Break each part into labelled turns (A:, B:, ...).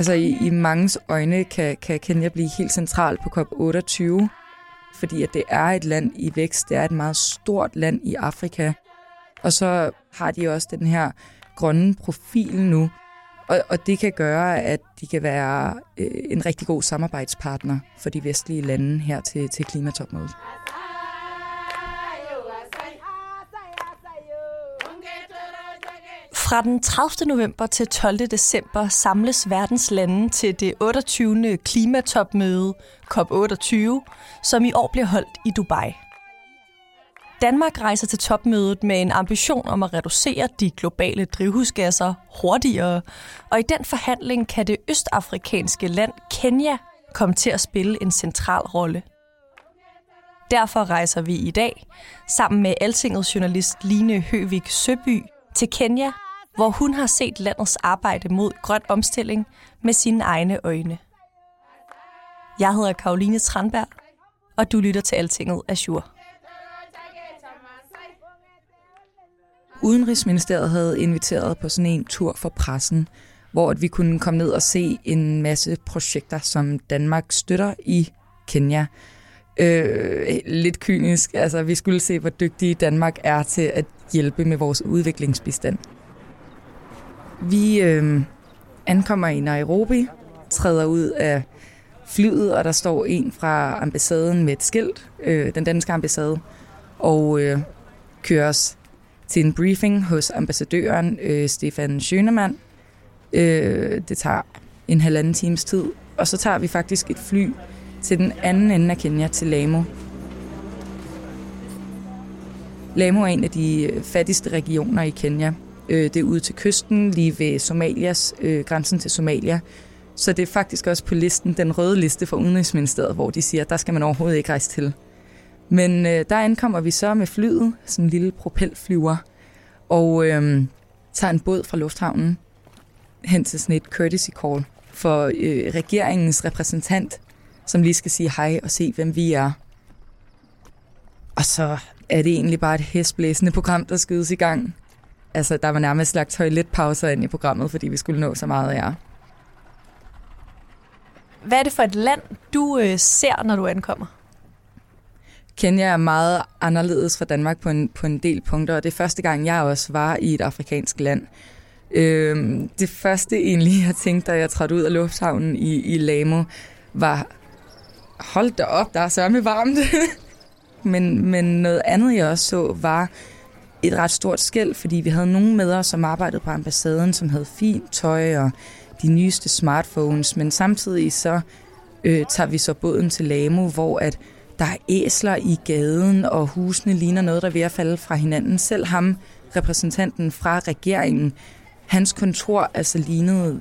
A: Altså i, i mangens øjne kan, kan Kenya blive helt central på COP28, fordi at det er et land i vækst. Det er et meget stort land i Afrika. Og så har de også den her grønne profil nu, og, og det kan gøre, at de kan være øh, en rigtig god samarbejdspartner for de vestlige lande her til, til klimatopmødet.
B: Fra den 30. november til 12. december samles verdens lande til det 28. klimatopmøde COP28, som i år bliver holdt i Dubai. Danmark rejser til topmødet med en ambition om at reducere de globale drivhusgasser hurtigere, og i den forhandling kan det østafrikanske land Kenya komme til at spille en central rolle. Derfor rejser vi i dag sammen med Altingets journalist Line Høvik Søby til Kenya, hvor hun har set landets arbejde mod grøn omstilling med sine egne øjne. Jeg hedder Karoline Tranberg, og du lytter til Altinget Azure.
A: Udenrigsministeriet havde inviteret på sådan en tur for pressen, hvor vi kunne komme ned og se en masse projekter, som Danmark støtter i Kenya. Øh, lidt kynisk, altså vi skulle se, hvor dygtige Danmark er til at hjælpe med vores udviklingsbistand. Vi øh, ankommer i Nairobi, træder ud af flyet, og der står en fra ambassaden med et skilt, øh, den danske ambassade, og øh, kører os til en briefing hos ambassadøren øh, Stefan Schønemann. Øh, det tager en halvanden times tid, og så tager vi faktisk et fly til den anden ende af Kenya, til Lamu. Lamu er en af de øh, fattigste regioner i Kenya. Øh, det er ude til kysten, lige ved Somalias, øh, grænsen til Somalia. Så det er faktisk også på listen, den røde liste for Udenrigsministeriet, hvor de siger, at der skal man overhovedet ikke rejse til. Men øh, der ankommer vi så med flyet, sådan en lille propelflyver, og øh, tager en båd fra lufthavnen hen til sådan et courtesy call for øh, regeringens repræsentant, som lige skal sige hej og se, hvem vi er. Og så er det egentlig bare et hestblæsende program, der skydes i gang. Altså, der var nærmest lagt toiletpauser ind i programmet, fordi vi skulle nå så meget af jer.
B: Hvad er det for et land, du øh, ser, når du ankommer?
A: Kenya er meget anderledes fra Danmark på en, på en del punkter, og det er første gang, jeg også var i et afrikansk land. Øhm, det første egentlig, jeg tænkte, da jeg trådte ud af lufthavnen i, i Lamo, var, hold da op, der er sørme varmt. men, men noget andet, jeg også så, var et ret stort skæld, fordi vi havde nogle med os, som arbejdede på ambassaden, som havde fint tøj og de nyeste smartphones, men samtidig så øh, tager vi så båden til Lamo, hvor at der er æsler i gaden, og husene ligner noget, der er ved at falde fra hinanden. Selv ham, repræsentanten fra regeringen, hans kontor altså lignede,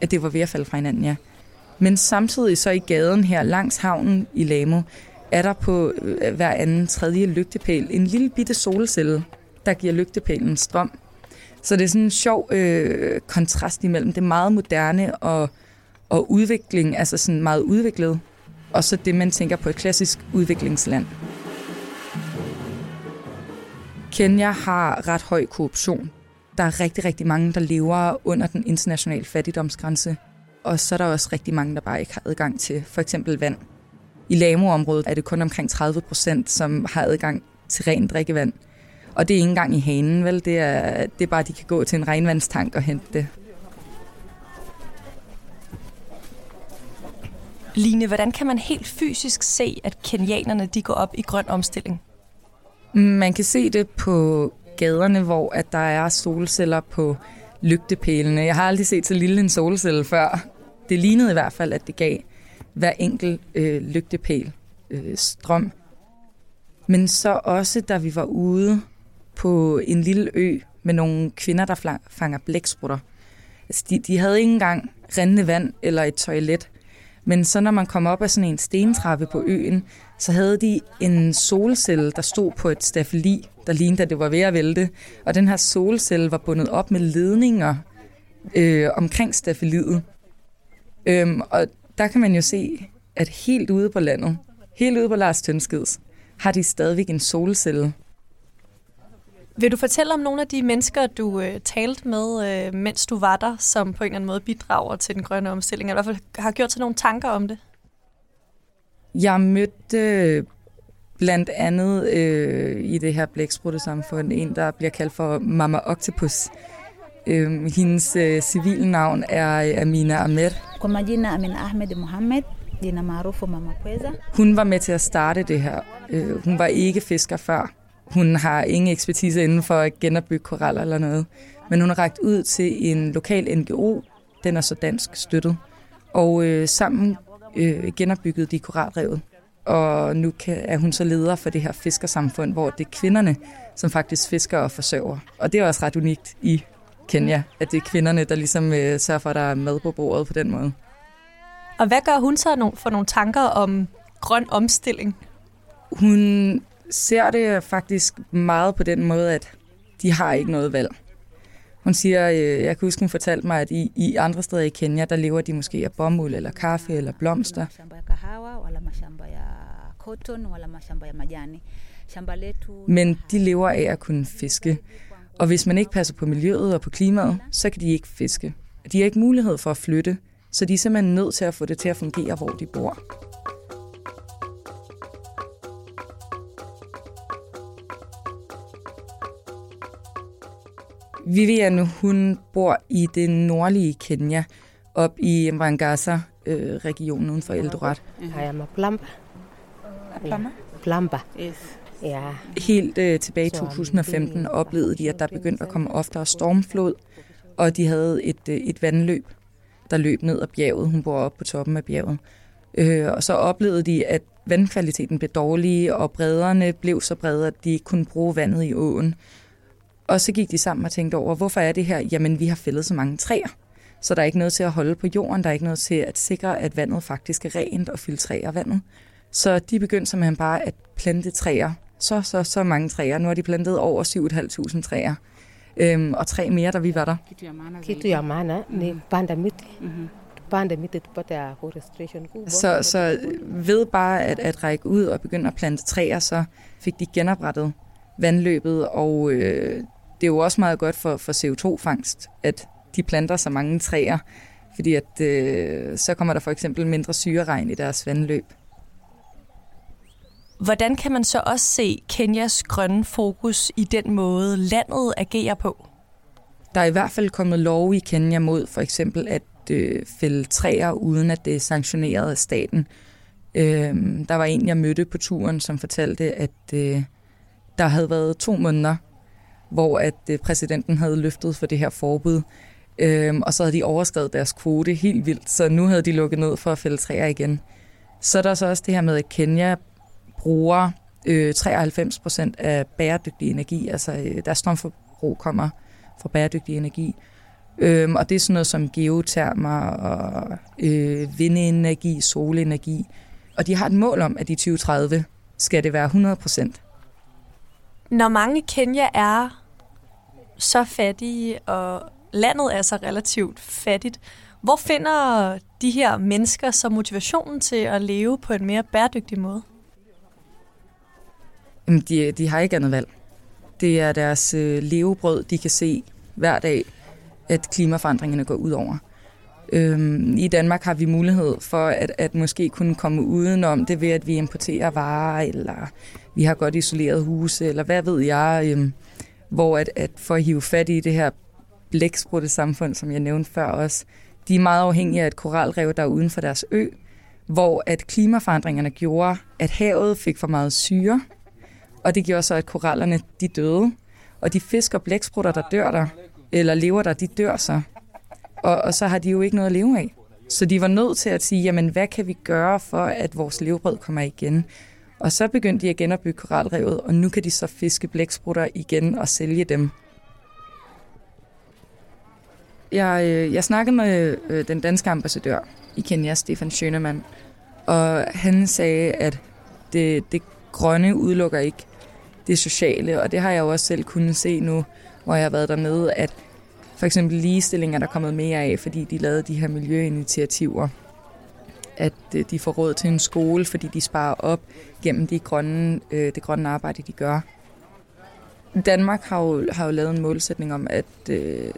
A: at det var ved at falde fra hinanden, ja. Men samtidig så i gaden her langs havnen i Lamo, er der på øh, hver anden tredje lygtepæl en lille bitte solcelle, der giver lygtepælen strøm. Så det er sådan en sjov øh, kontrast imellem det meget moderne og, og udvikling, altså sådan meget udviklet, og så det, man tænker på et klassisk udviklingsland. Kenya har ret høj korruption. Der er rigtig, rigtig mange, der lever under den internationale fattigdomsgrænse. Og så er der også rigtig mange, der bare ikke har adgang til for eksempel vand. I Lamu-området er det kun omkring 30 procent, som har adgang til rent drikkevand. Og det er ikke engang i hanen, vel? Det er, det er bare, at de kan gå til en regnvandstank og hente det.
B: Line, hvordan kan man helt fysisk se, at kenianerne de går op i grøn omstilling?
A: Man kan se det på gaderne, hvor at der er solceller på lygtepælene. Jeg har aldrig set så lille en solcelle før. Det lignede i hvert fald, at det gav hver enkelt øh, lygtepæl øh, strøm. Men så også, da vi var ude på en lille ø med nogle kvinder, der fanger blæksprutter. Altså, de, de havde ikke engang rendende vand eller et toilet. Men så når man kom op af sådan en stentrappe på øen, så havde de en solcelle, der stod på et stafeli, der lignede, at det var ved at vælte. Og den her solcelle var bundet op med ledninger øh, omkring stafeliet. Øhm, og der kan man jo se, at helt ude på landet, helt ude på Lars Tønskeds, har de stadigvæk en solcelle.
B: Vil du fortælle om nogle af de mennesker, du øh, talte med, øh, mens du var der, som på en eller anden måde bidrager til den grønne omstilling, eller i hvert fald har gjort sig nogle tanker om det?
A: Jeg mødte øh, blandt andet øh, i det her samfund en, der bliver kaldt for Mama Octopus. Øh, hendes øh, civile navn er Amina Ahmed. Amina Ahmed Mohammed. Hun var med til at starte det her. Øh, hun var ikke fisker før. Hun har ingen ekspertise inden for at genopbygge koraller eller noget. Men hun har rækket ud til en lokal NGO. Den er så dansk støttet. Og øh, sammen øh, genopbygget de koralrevet. Og nu kan, er hun så leder for det her fiskersamfund, hvor det er kvinderne, som faktisk fisker og forsørger. Og det er også ret unikt i Kenya, at det er kvinderne, der ligesom øh, sørger for, at der er mad på bordet på den måde.
B: Og hvad gør hun så for nogle tanker om grøn omstilling?
A: Hun ser det faktisk meget på den måde, at de har ikke noget valg. Hun siger, øh, jeg kan huske, hun fortalte mig, at i, i andre steder i Kenya, der lever de måske af bomuld eller kaffe eller blomster. Men de lever af at kunne fiske. Og hvis man ikke passer på miljøet og på klimaet, så kan de ikke fiske. De har ikke mulighed for at flytte, så de er simpelthen nødt til at få det til at fungere, hvor de bor. Vivian, hun bor i det nordlige Kenya, op i Mangasa-regionen øh, uden for Eldoret.
C: Jeg er Plamba.
A: Plamba?
C: Plamba.
A: Yes. Ja. Helt øh, tilbage i 2015 oplevede de, at der begyndte at komme oftere stormflod, og de havde et, øh, et vandløb, der løb ned ad bjerget. Hun bor oppe på toppen af bjerget. Øh, og så oplevede de, at vandkvaliteten blev dårlig, og bredderne blev så brede, at de ikke kunne bruge vandet i åen. Og så gik de sammen og tænkte over, hvorfor er det her? Jamen, vi har fældet så mange træer, så der er ikke noget til at holde på jorden, der er ikke noget til at sikre, at vandet faktisk er rent og filtrere vandet. Så de begyndte simpelthen bare at plante træer. Så, så, så mange træer. Nu har de plantet over 7.500 træer. Øhm, og tre mere, da vi var der.
C: Kitu ya maana ni panda miti. Panda miti
A: Så, så ved bare at, at række ud og begynde at plante træer, så fik de genoprettet vandløbet, og øh, det er jo også meget godt for, for CO2-fangst, at de planter så mange træer, fordi at, øh, så kommer der for eksempel mindre syreregn i deres vandløb.
B: Hvordan kan man så også se Kenyas grønne fokus i den måde, landet agerer på?
A: Der er i hvert fald kommet lov i Kenya mod for eksempel at øh, fælde træer, uden at det er sanktioneret af staten. Øh, der var en, jeg mødte på turen, som fortalte, at øh, der havde været to måneder, hvor at øh, præsidenten havde løftet for det her forbud, øh, og så havde de overskrevet deres kvote helt vildt, så nu havde de lukket ned for at fælde træer igen. Så er der så også det her med, at Kenya bruger øh, 93 procent af bæredygtig energi, altså øh, deres strømforbrug kommer fra bæredygtig energi. Øhm, og det er sådan noget som geotermer og øh, vindenergi, solenergi. Og de har et mål om, at i 2030 skal det være 100 procent.
B: Når mange Kenya er så fattige, og landet er så relativt fattigt, hvor finder de her mennesker så motivationen til at leve på en mere bæredygtig måde?
A: Jamen, de, de har ikke andet valg. Det er deres øh, levebrød, de kan se hver dag, at klimaforandringerne går ud over. Øhm, I Danmark har vi mulighed for at, at måske kunne komme udenom det ved, at vi importerer varer, eller vi har godt isoleret huse, eller hvad ved jeg, øhm, hvor at, at for at hive fat i det her blæksprutte samfund, som jeg nævnte før også, de er meget afhængige af et koralrev, der er uden for deres ø, hvor at klimaforandringerne gjorde, at havet fik for meget syre, og det gjorde så, at korallerne de døde. Og de fisk og blæksprutter, der dør der, eller lever der, de dør så. Og, og så har de jo ikke noget at leve af. Så de var nødt til at sige, jamen hvad kan vi gøre for, at vores levebrød kommer igen? Og så begyndte de at genopbygge koralrevet, og nu kan de så fiske blæksprutter igen og sælge dem. Jeg, øh, jeg snakkede med øh, den danske ambassadør i Kenya, Stefan Schønemann, og han sagde, at det, det grønne udelukker ikke det sociale, og det har jeg jo også selv kunnet se nu, hvor jeg har været dernede, at for eksempel ligestilling er der kommet mere af, fordi de lavede de her miljøinitiativer. At øh, de får råd til en skole, fordi de sparer op gennem de grønne, øh, det grønne arbejde, de gør. Danmark har jo, har jo lavet en målsætning om, at øh,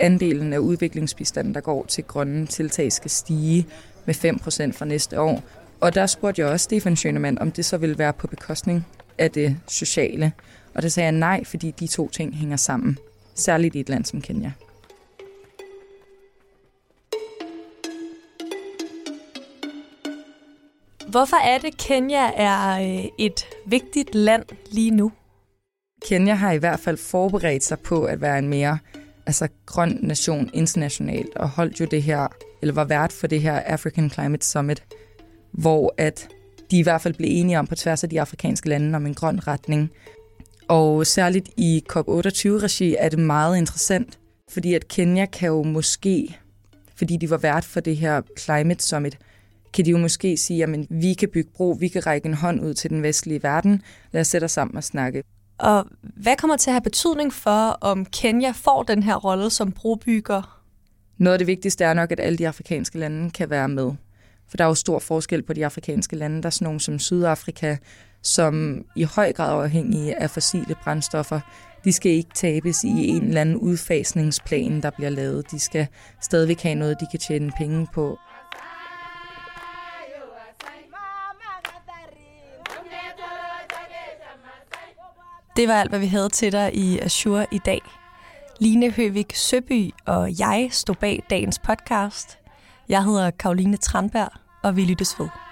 A: andelen af udviklingsbistanden, der går til grønne tiltag, skal stige med 5% fra næste år. Og der spurgte jeg også Stefan Schønemann, om det så ville være på bekostning af det sociale. Og det sagde jeg nej, fordi de to ting hænger sammen. Særligt i et land som Kenya.
B: Hvorfor er det, Kenya er øh, et vigtigt land lige nu?
A: Kenya har i hvert fald forberedt sig på at være en mere altså, grøn nation internationalt, og holdt jo det her, eller var vært for det her African Climate Summit, hvor at de i hvert fald blev enige om på tværs af de afrikanske lande om en grøn retning. Og særligt i COP28-regi er det meget interessant, fordi at Kenya kan jo måske, fordi de var vært for det her Climate Summit, kan de jo måske sige, at vi kan bygge bro, vi kan række en hånd ud til den vestlige verden. Lad os sætte os sammen og snakke.
B: Og hvad kommer til at have betydning for, om Kenya får den her rolle som brobygger?
A: Noget af det vigtigste er nok, at alle de afrikanske lande kan være med. For der er jo stor forskel på de afrikanske lande. Der er sådan nogle som Sydafrika, som i høj grad er afhængige af fossile brændstoffer. De skal ikke tabes i en eller anden udfasningsplan, der bliver lavet. De skal stadigvæk have noget, de kan tjene penge på.
B: Det var alt, hvad vi havde til dig i Azure i dag. Line Høvik Søby og jeg stod bag dagens podcast. Jeg hedder Karoline Tranberg, og vi lyttes ved.